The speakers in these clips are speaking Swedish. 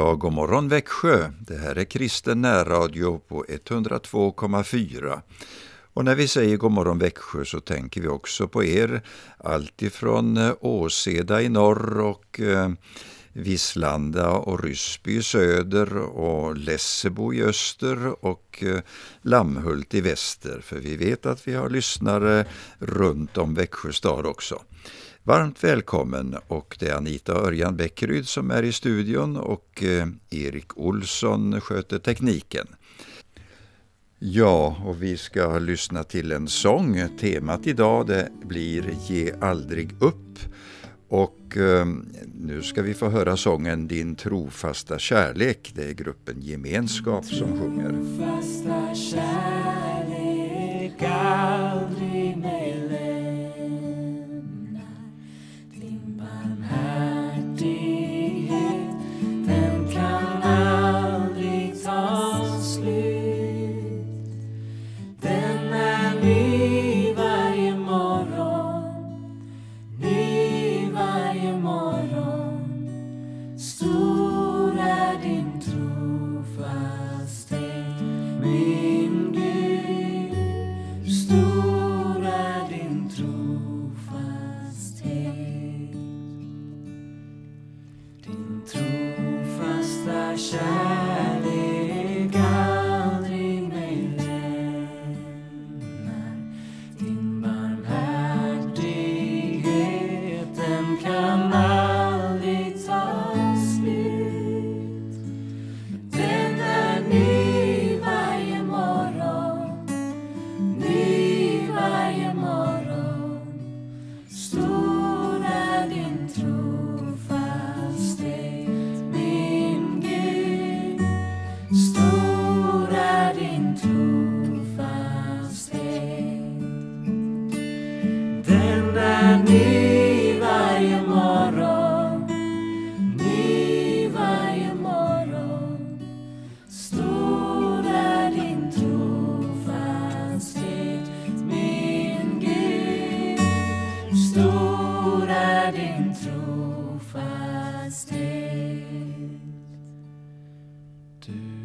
Ja, god morgon Växjö. Det här är kristen närradio på 102,4. Och när vi säger god morgon Växjö så tänker vi också på er, alltifrån eh, Åseda i norr och eh, Vislanda och Ryssby i söder och Lessebo i öster och eh, Lammhult i väster. För vi vet att vi har lyssnare runt om Växjö stad också. Varmt välkommen och det är Anita Örjan Bäckeryd som är i studion och eh, Erik Olsson sköter tekniken. Ja, och vi ska lyssna till en sång. Temat idag det blir Ge aldrig upp. Och eh, nu ska vi få höra sången Din trofasta kärlek. Det är gruppen Gemenskap som sjunger.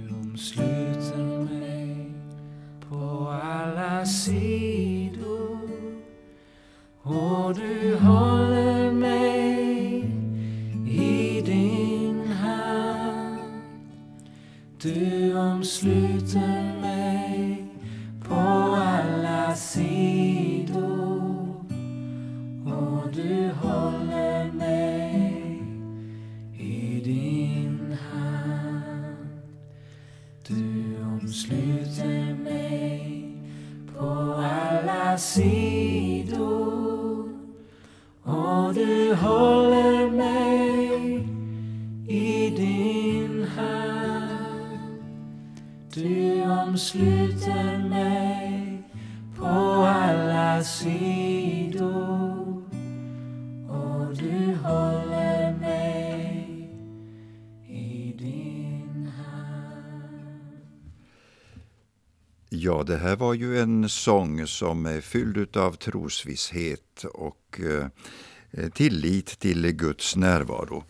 Du omsluter mig på alla sidor. Ja, det här var ju en sång som är fylld av trosvisshet och eh, eh, tillit till Guds närvaro.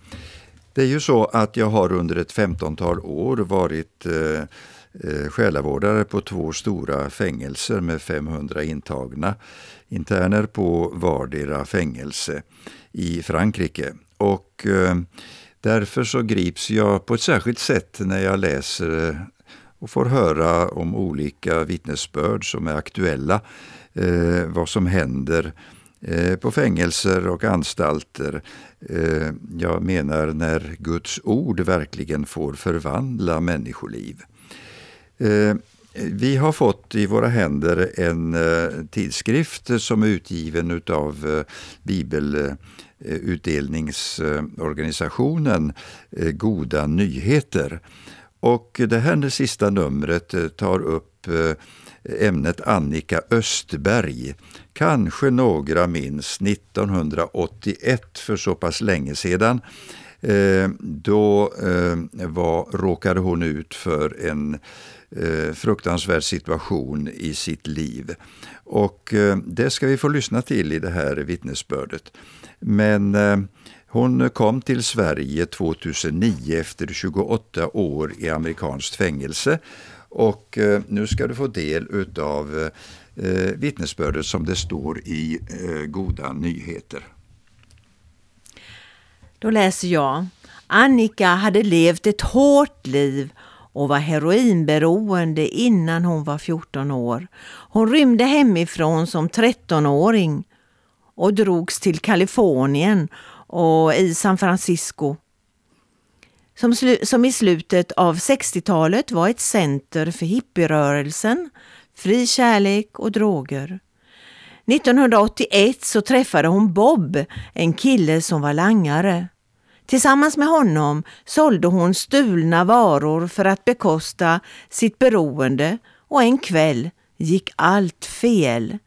Det är ju så att jag har under ett femtontal år varit eh, själavårdare på två stora fängelser med 500 intagna interner på vardera fängelse i Frankrike. Och därför så grips jag på ett särskilt sätt när jag läser och får höra om olika vittnesbörd som är aktuella, eh, vad som händer eh, på fängelser och anstalter. Eh, jag menar när Guds ord verkligen får förvandla människoliv. Eh, vi har fått i våra händer en eh, tidskrift som är utgiven av eh, bibelutdelningsorganisationen eh, Goda nyheter. Och det här det sista numret eh, tar upp eh, ämnet Annika Östberg. Kanske några minns 1981, för så pass länge sedan. Eh, då var, råkade hon ut för en fruktansvärd situation i sitt liv. Och det ska vi få lyssna till i det här vittnesbördet. Men eh, hon kom till Sverige 2009 efter 28 år i amerikanskt fängelse och eh, nu ska du få del av eh, vittnesbördet som det står i eh, Goda nyheter. Då läser jag. Annika hade levt ett hårt liv och var heroinberoende innan hon var 14 år. Hon rymde hemifrån som 13-åring och drogs till Kalifornien och i San Francisco som, som i slutet av 60-talet var ett center för hippierörelsen, fri kärlek och droger. 1981 så träffade hon Bob, en kille som var langare. Tillsammans med honom sålde hon stulna varor för att bekosta sitt beroende och en kväll gick allt fel.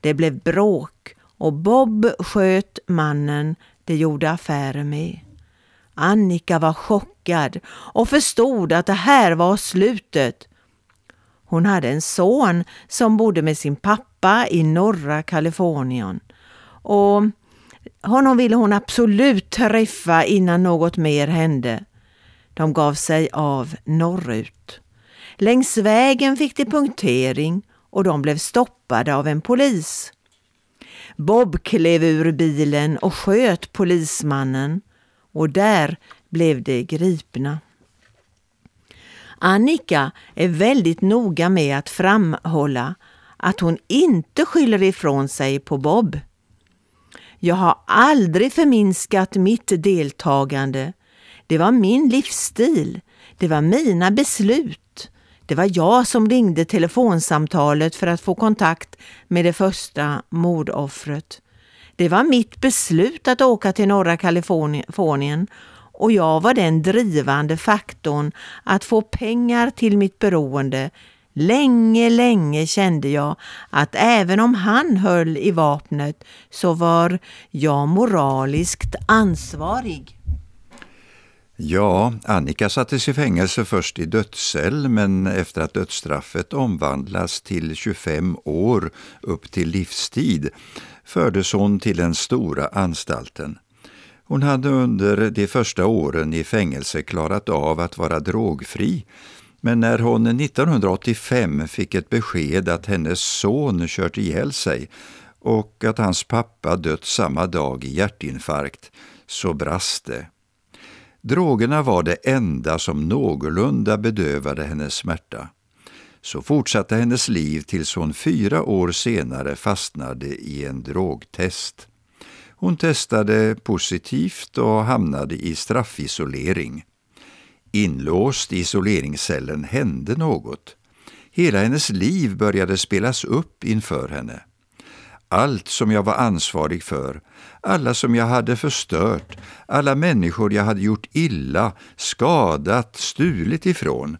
Det blev bråk och Bob sköt mannen det gjorde affärer med. Annika var chockad och förstod att det här var slutet. Hon hade en son som bodde med sin pappa i norra Kalifornien. Och honom ville hon absolut träffa innan något mer hände. De gav sig av norrut. Längs vägen fick de punktering och de blev stoppade av en polis. Bob klev ur bilen och sköt polismannen och där blev de gripna. Annika är väldigt noga med att framhålla att hon inte skyller ifrån sig på Bob. Jag har aldrig förminskat mitt deltagande. Det var min livsstil. Det var mina beslut. Det var jag som ringde telefonsamtalet för att få kontakt med det första mordoffret. Det var mitt beslut att åka till norra Kalifornien och jag var den drivande faktorn att få pengar till mitt beroende. Länge, länge kände jag att även om han höll i vapnet så var jag moraliskt ansvarig. Ja, Annika sattes i fängelse först i dödscell men efter att dödsstraffet omvandlas till 25 år upp till livstid fördes hon till den stora anstalten. Hon hade under de första åren i fängelse klarat av att vara drogfri men när hon 1985 fick ett besked att hennes son kört ihjäl sig och att hans pappa dött samma dag i hjärtinfarkt så brast det. Drogerna var det enda som någorlunda bedövade hennes smärta. Så fortsatte hennes liv tills hon fyra år senare fastnade i en drogtest. Hon testade positivt och hamnade i straffisolering. Inlåst i isoleringscellen hände något. Hela hennes liv började spelas upp inför henne. Allt som jag var ansvarig för, alla som jag hade förstört, alla människor jag hade gjort illa, skadat, stulit ifrån,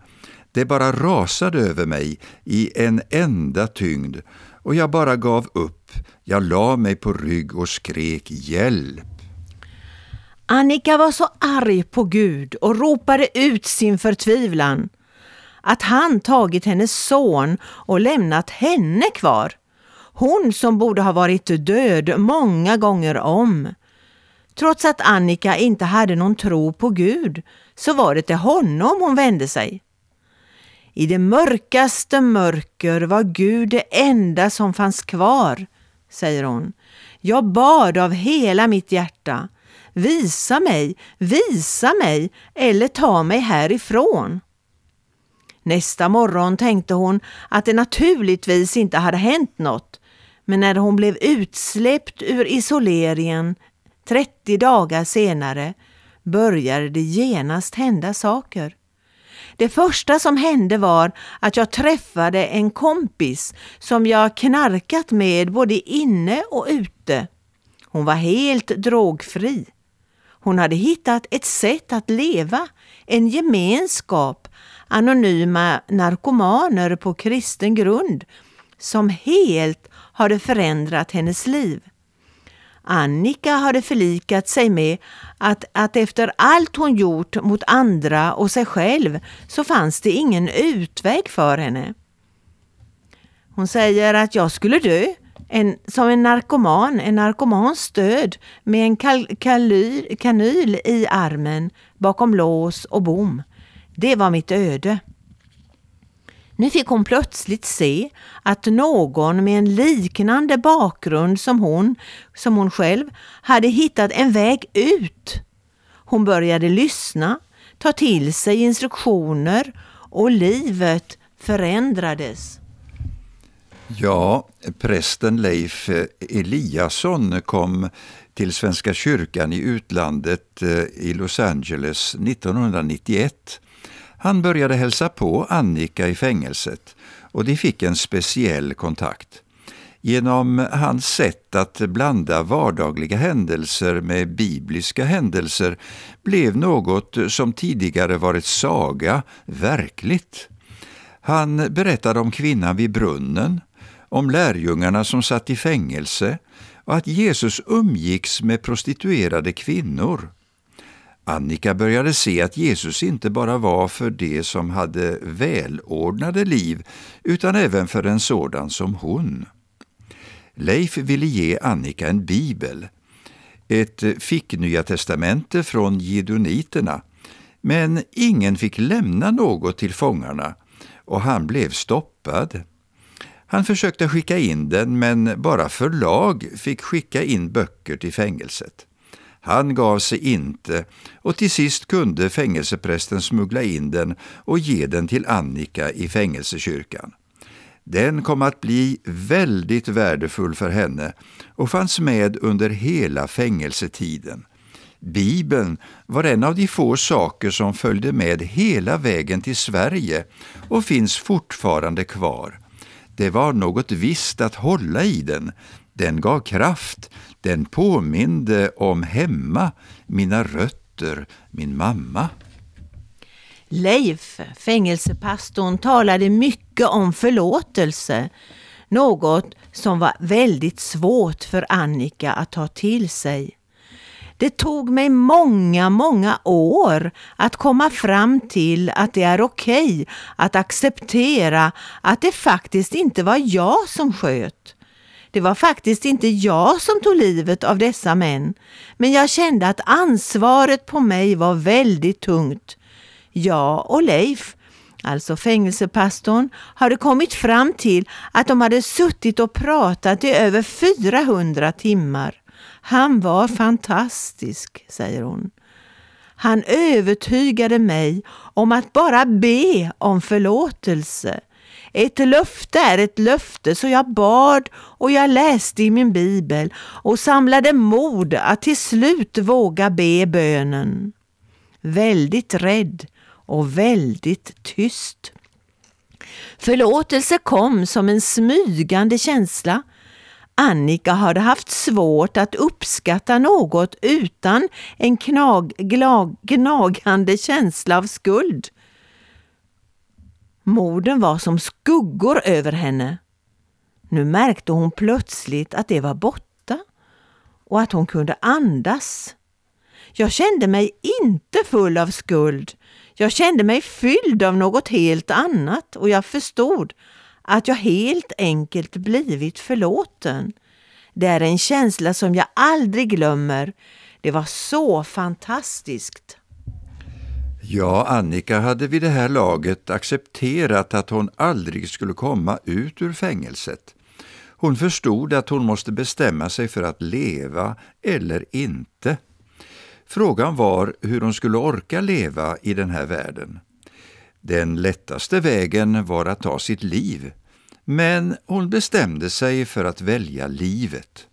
det bara rasade över mig i en enda tyngd och jag bara gav upp. Jag la mig på rygg och skrek hjälp. Annika var så arg på Gud och ropade ut sin förtvivlan. Att han tagit hennes son och lämnat henne kvar. Hon som borde ha varit död många gånger om. Trots att Annika inte hade någon tro på Gud så var det till honom hon vände sig. I det mörkaste mörker var Gud det enda som fanns kvar, säger hon. Jag bad av hela mitt hjärta. Visa mig, visa mig eller ta mig härifrån. Nästa morgon tänkte hon att det naturligtvis inte hade hänt något, men när hon blev utsläppt ur isoleringen 30 dagar senare började det genast hända saker. Det första som hände var att jag träffade en kompis som jag knarkat med både inne och ute. Hon var helt drogfri. Hon hade hittat ett sätt att leva, en gemenskap, anonyma narkomaner på kristen grund som helt har det förändrat hennes liv. Annika hade förlikat sig med att, att efter allt hon gjort mot andra och sig själv så fanns det ingen utväg för henne. Hon säger att jag skulle dö. en, som en narkoman, en narkomans död med en kal, kalyr, kanyl i armen bakom lås och bom. Det var mitt öde. Nu fick hon plötsligt se att någon med en liknande bakgrund som hon, som hon själv, hade hittat en väg ut. Hon började lyssna, ta till sig instruktioner och livet förändrades. Ja, prästen Leif Eliasson kom till Svenska kyrkan i utlandet eh, i Los Angeles 1991. Han började hälsa på Annika i fängelset och de fick en speciell kontakt. Genom hans sätt att blanda vardagliga händelser med bibliska händelser blev något som tidigare varit saga verkligt. Han berättade om kvinnan vid brunnen, om lärjungarna som satt i fängelse och att Jesus umgicks med prostituerade kvinnor. Annika började se att Jesus inte bara var för de som hade välordnade liv, utan även för en sådan som hon. Leif ville ge Annika en bibel, ett fick-Nya testamente från Gidoniterna, men ingen fick lämna något till fångarna och han blev stoppad. Han försökte skicka in den, men bara förlag fick skicka in böcker till fängelset. Han gav sig inte och till sist kunde fängelseprästen smuggla in den och ge den till Annika i fängelsekyrkan. Den kom att bli väldigt värdefull för henne och fanns med under hela fängelsetiden. Bibeln var en av de få saker som följde med hela vägen till Sverige och finns fortfarande kvar. Det var något visst att hålla i den. Den gav kraft, den påminde om hemma, mina rötter, min mamma. Leif, fängelsepastorn, talade mycket om förlåtelse. Något som var väldigt svårt för Annika att ta till sig. Det tog mig många, många år att komma fram till att det är okej okay att acceptera att det faktiskt inte var jag som sköt. Det var faktiskt inte jag som tog livet av dessa män, men jag kände att ansvaret på mig var väldigt tungt. Jag och Leif, alltså fängelsepastorn, hade kommit fram till att de hade suttit och pratat i över 400 timmar. Han var fantastisk, säger hon. Han övertygade mig om att bara be om förlåtelse. Ett löfte är ett löfte, så jag bad och jag läste i min bibel och samlade mod att till slut våga be bönen. Väldigt rädd och väldigt tyst. Förlåtelse kom som en smygande känsla Annika hade haft svårt att uppskatta något utan en knag, glag, gnagande känsla av skuld. Morden var som skuggor över henne. Nu märkte hon plötsligt att det var borta och att hon kunde andas. Jag kände mig inte full av skuld. Jag kände mig fylld av något helt annat och jag förstod att jag helt enkelt blivit förlåten. Det är en känsla som jag aldrig glömmer. Det var så fantastiskt. Ja, Annika hade vid det här laget accepterat att hon aldrig skulle komma ut ur fängelset. Hon förstod att hon måste bestämma sig för att leva eller inte. Frågan var hur hon skulle orka leva i den här världen. Den lättaste vägen var att ta sitt liv, men hon bestämde sig för att välja livet.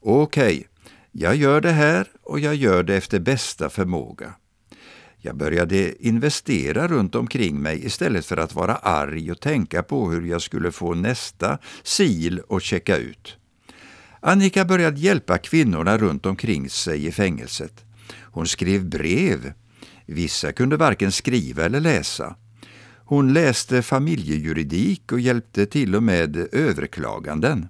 Okej, okay, jag gör det här och jag gör det efter bästa förmåga. Jag började investera runt omkring mig istället för att vara arg och tänka på hur jag skulle få nästa sil och checka ut. Annika började hjälpa kvinnorna runt omkring sig i fängelset. Hon skrev brev Vissa kunde varken skriva eller läsa. Hon läste familjejuridik och hjälpte till och med överklaganden.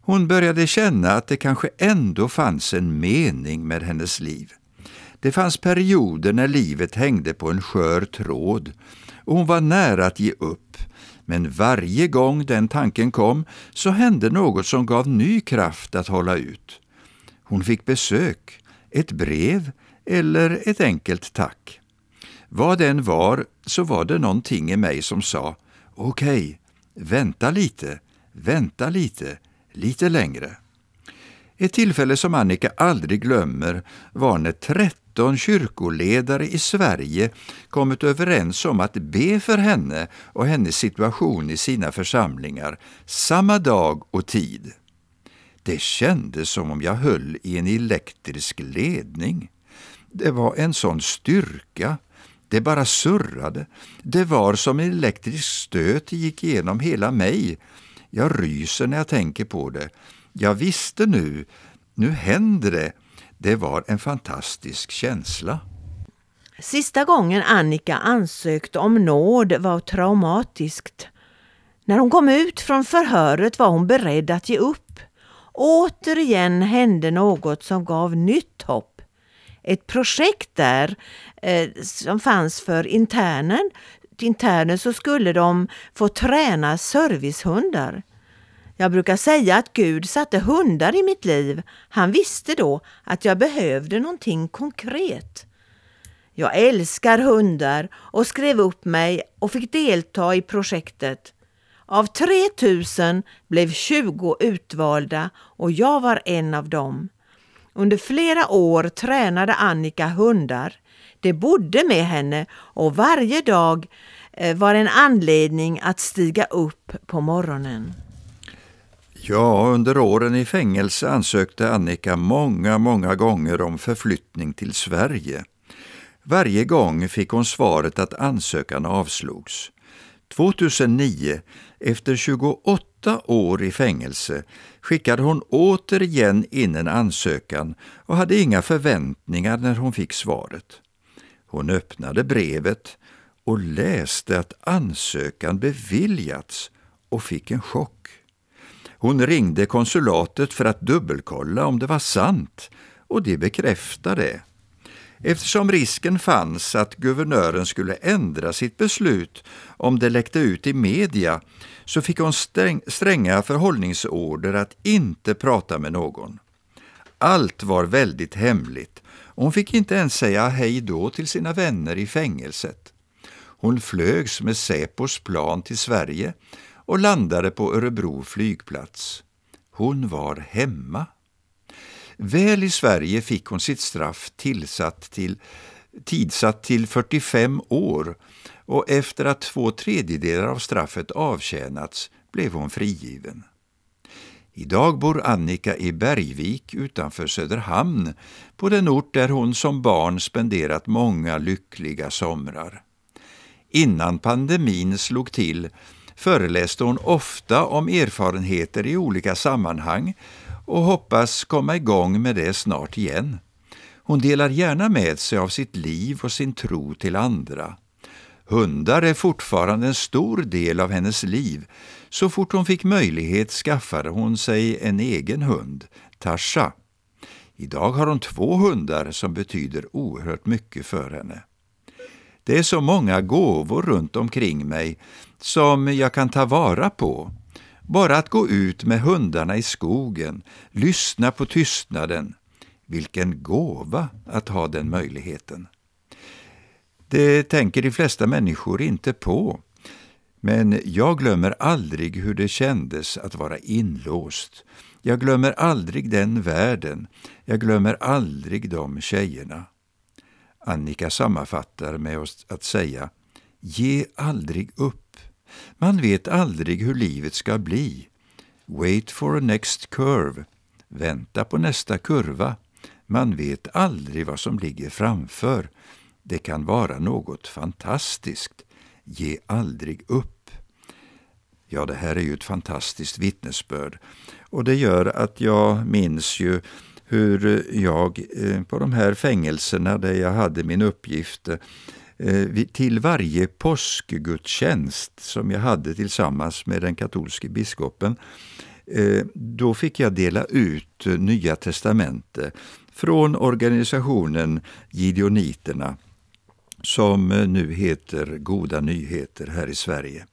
Hon började känna att det kanske ändå fanns en mening med hennes liv. Det fanns perioder när livet hängde på en skör tråd och hon var nära att ge upp. Men varje gång den tanken kom så hände något som gav ny kraft att hålla ut. Hon fick besök, ett brev eller ett enkelt tack. Vad den var så var det någonting i mig som sa okej, okay, vänta lite, vänta lite, lite längre. Ett tillfälle som Annika aldrig glömmer var när 13 kyrkoledare i Sverige kommit överens om att be för henne och hennes situation i sina församlingar samma dag och tid. Det kändes som om jag höll i en elektrisk ledning. Det var en sån styrka. Det bara surrade. Det var som en elektrisk stöt gick igenom hela mig. Jag ryser när jag tänker på det. Jag visste nu, nu händer det. Det var en fantastisk känsla. Sista gången Annika ansökte om nåd var traumatiskt. När hon kom ut från förhöret var hon beredd att ge upp. Återigen hände något som gav nytt hopp. Ett projekt där eh, som fanns för internen. interner så skulle de få träna servicehundar. Jag brukar säga att Gud satte hundar i mitt liv. Han visste då att jag behövde någonting konkret. Jag älskar hundar och skrev upp mig och fick delta i projektet. Av 3000 blev 20 utvalda och jag var en av dem. Under flera år tränade Annika hundar. Det bodde med henne och varje dag eh, var en anledning att stiga upp på morgonen. Ja, under åren i fängelse ansökte Annika många, många gånger om förflyttning till Sverige. Varje gång fick hon svaret att ansökan avslogs. 2009, efter 28 år i fängelse, skickade hon återigen in en ansökan och hade inga förväntningar när hon fick svaret. Hon öppnade brevet och läste att ansökan beviljats och fick en chock. Hon ringde konsulatet för att dubbelkolla om det var sant och det bekräftade det. Eftersom risken fanns att guvernören skulle ändra sitt beslut om det läckte ut i media så fick hon sträng, stränga förhållningsorder att inte prata med någon. Allt var väldigt hemligt och hon fick inte ens säga hej då till sina vänner i fängelset. Hon flögs med Säpos plan till Sverige och landade på Örebro flygplats. Hon var hemma. Väl i Sverige fick hon sitt straff tillsatt till, tidsatt till 45 år och efter att två tredjedelar av straffet avtjänats blev hon frigiven. Idag bor Annika i Bergvik utanför Söderhamn, på den ort där hon som barn spenderat många lyckliga somrar. Innan pandemin slog till föreläste hon ofta om erfarenheter i olika sammanhang och hoppas komma igång med det snart igen. Hon delar gärna med sig av sitt liv och sin tro till andra. Hundar är fortfarande en stor del av hennes liv. Så fort hon fick möjlighet skaffade hon sig en egen hund, Tasha. Idag har hon två hundar som betyder oerhört mycket för henne. Det är så många gåvor runt omkring mig som jag kan ta vara på. Bara att gå ut med hundarna i skogen, lyssna på tystnaden. Vilken gåva att ha den möjligheten. Det tänker de flesta människor inte på. Men jag glömmer aldrig hur det kändes att vara inlåst. Jag glömmer aldrig den världen. Jag glömmer aldrig de tjejerna. Annika sammanfattar med att säga Ge aldrig upp. Man vet aldrig hur livet ska bli. Wait for a next curve. Vänta på nästa kurva. Man vet aldrig vad som ligger framför. Det kan vara något fantastiskt. Ge aldrig upp. Ja, det här är ju ett fantastiskt vittnesbörd. Och det gör att jag minns ju hur jag eh, på de här fängelserna där jag hade min uppgift eh, till varje påskgudstjänst som jag hade tillsammans med den katolske biskopen, eh, då fick jag dela ut Nya testamentet från organisationen Gideoniterna som nu heter Goda nyheter här i Sverige.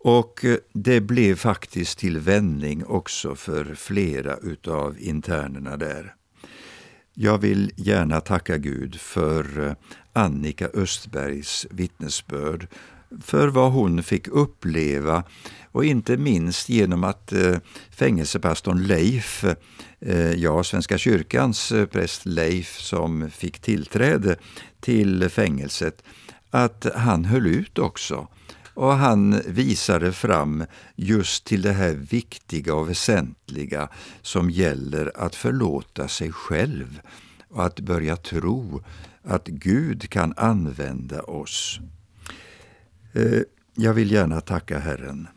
Och eh, det blev faktiskt till vändning också för flera utav internerna där. Jag vill gärna tacka Gud för eh, Annika Östbergs vittnesbörd, för vad hon fick uppleva och inte minst genom att eh, fängelsepastorn Leif, ja, Svenska kyrkans präst Leif som fick tillträde till fängelset, att han höll ut också. Och han visade fram just till det här viktiga och väsentliga som gäller att förlåta sig själv och att börja tro att Gud kan använda oss. Eh, jag vill gärna tacka Herren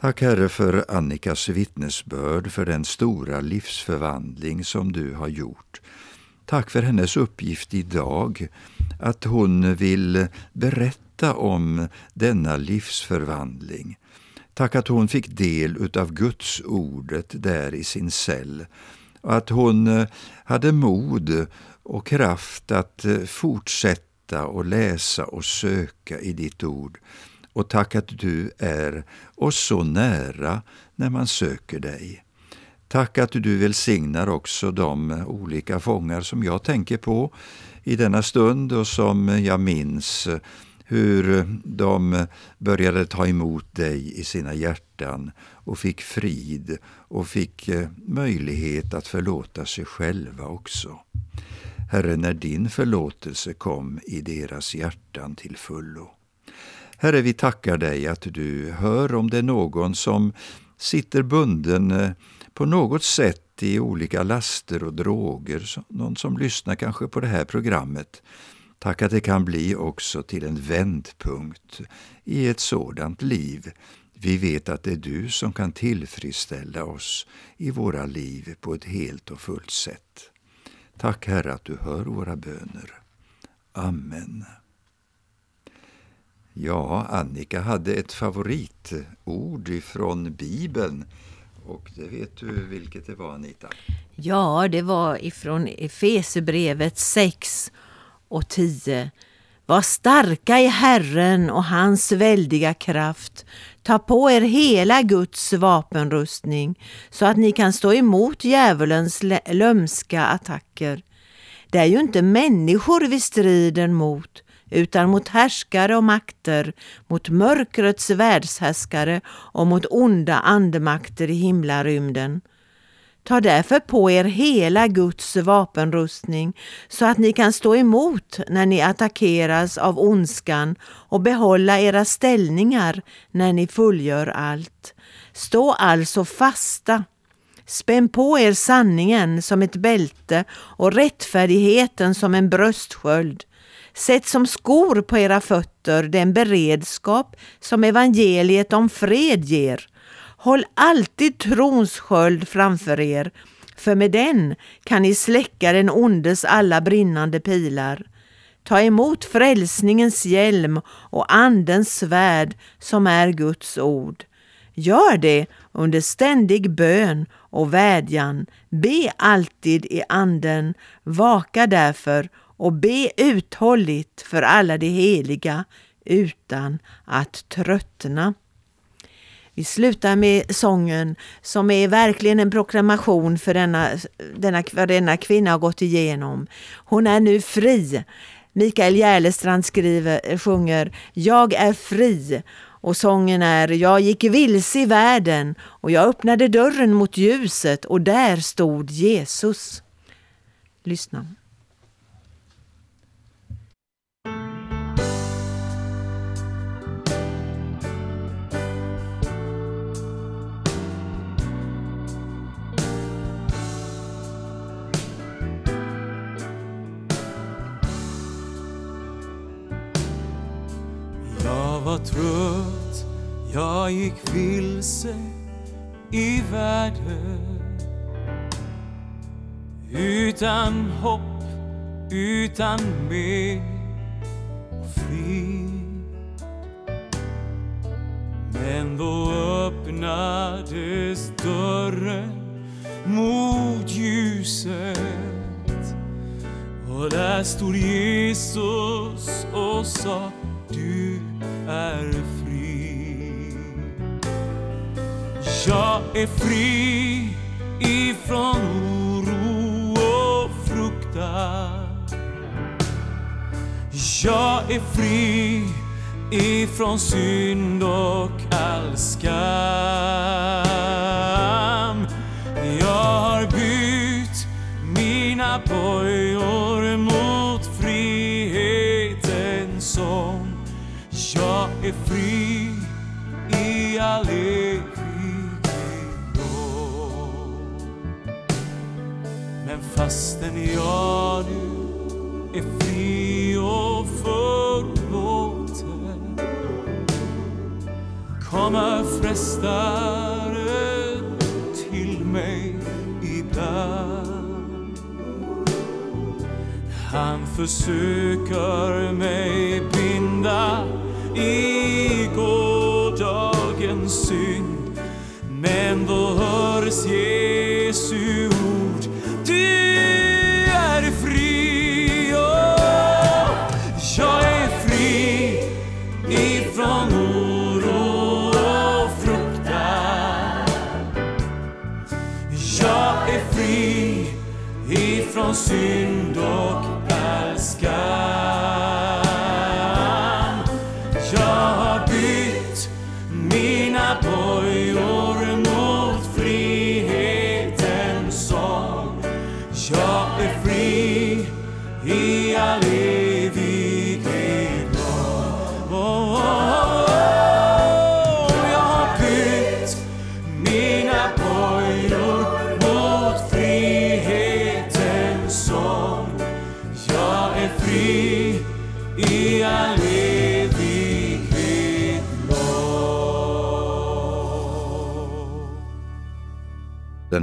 Tack Herre för Annikas vittnesbörd, för den stora livsförvandling som du har gjort. Tack för hennes uppgift idag, att hon vill berätta om denna livsförvandling. Tack att hon fick del utav Guds ordet där i sin cell och att hon eh, hade mod och kraft att eh, fortsätta och läsa och söka i ditt ord och tack att du är oss så nära när man söker dig. Tack att du välsignar också de eh, olika fångar som jag tänker på i denna stund och som jag minns hur de började ta emot dig i sina hjärtan och fick frid och fick eh, möjlighet att förlåta sig själva också. Herre, när din förlåtelse kom i deras hjärtan till fullo. Herre, vi tackar dig att du hör om det är någon som sitter bunden eh, på något sätt i olika laster och droger, någon som lyssnar kanske på det här programmet. Tack att det kan bli också till en vändpunkt i ett sådant liv. Vi vet att det är du som kan tillfredsställa oss i våra liv på ett helt och fullt sätt. Tack Herre att du hör våra böner. Amen. Ja, Annika hade ett favoritord ifrån Bibeln. Och det vet du vilket det var, Anita? Ja, det var ifrån Efesebrevet 6 och 10. Var starka i Herren och hans väldiga kraft. Ta på er hela Guds vapenrustning så att ni kan stå emot djävulens lömska attacker. Det är ju inte människor vi strider mot utan mot härskare och makter, mot mörkrets världshärskare och mot onda andemakter i himlarymden. Ta därför på er hela Guds vapenrustning så att ni kan stå emot när ni attackeras av ondskan och behålla era ställningar när ni fullgör allt. Stå alltså fasta. Spänn på er sanningen som ett bälte och rättfärdigheten som en bröstsköld. Sätt som skor på era fötter den beredskap som evangeliet om fred ger. Håll alltid trons sköld framför er, för med den kan ni släcka den ondes alla brinnande pilar. Ta emot frälsningens hjälm och Andens svärd som är Guds ord. Gör det under ständig bön och vädjan. Be alltid i Anden. Vaka därför och be uthålligt för alla de heliga utan att tröttna. Vi slutar med sången som är verkligen en proklamation för denna, denna, vad denna kvinna har gått igenom. Hon är nu fri. Mikael Järlestrand skriver, sjunger Jag är fri och sången är Jag gick vilse i världen och jag öppnade dörren mot ljuset och där stod Jesus. Lyssna. Var trött, jag gick vilse i världen. Utan hopp, utan mer från synd och all skam. Jag har bytt mina bojor mot frihetens sång. Jag är fri i all evighet. Men fastän jag nu samma frestare till mig ibland. Han försöker mig binda i gårdagens synd men då hörs Jesu ord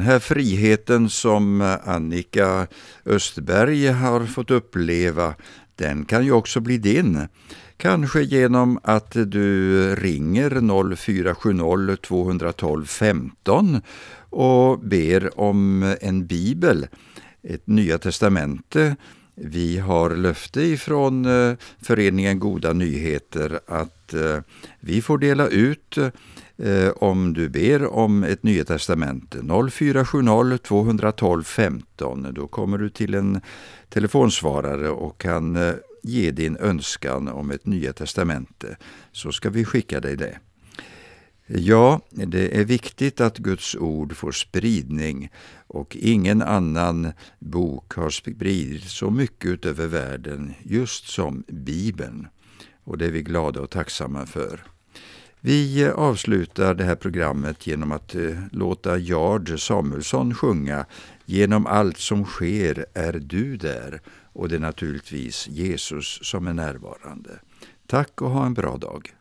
här friheten som Annika Östberg har fått uppleva, den kan ju också bli din. Kanske genom att du ringer 0470 212 15 och ber om en bibel, ett Nya Testamente. Vi har löfte ifrån eh, föreningen Goda Nyheter att eh, vi får dela ut Eh, om du ber om ett Nya Testamente 0470 212 15. Då kommer du till en telefonsvarare och kan eh, ge din önskan om ett Nya Testamente så ska vi skicka dig det. Ja, det är viktigt att Guds ord får spridning och ingen annan bok har spridit så mycket utöver världen just som Bibeln. Och det är vi glada och tacksamma för. Vi avslutar det här programmet genom att eh, låta Jard Samuelsson sjunga Genom allt som sker är du där och det är naturligtvis Jesus som är närvarande. Tack och ha en bra dag.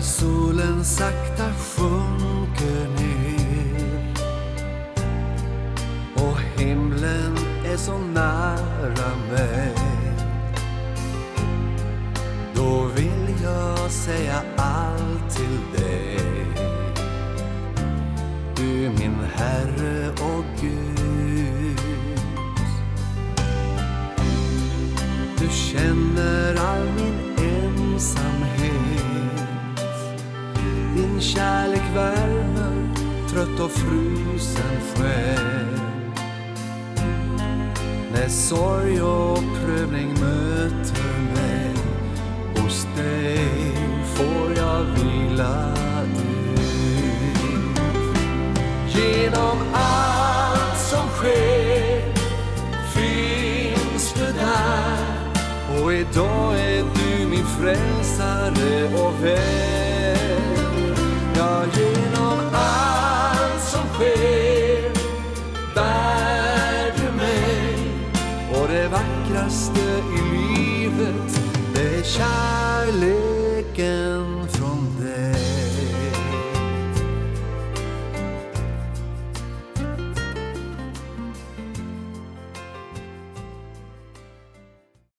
När solen sakta sjunker ner. Och himlen är så nära mig. Då vill jag säga allt till dig. Du min Herre och Gud. Du känner all min ensamhet. Din kärlek värmer trött och frusen själ. När sorg och prövning möter mig Hos dig får jag vila ut. Genom allt som sker finns du där. Och idag är du min frälsare och vän. Och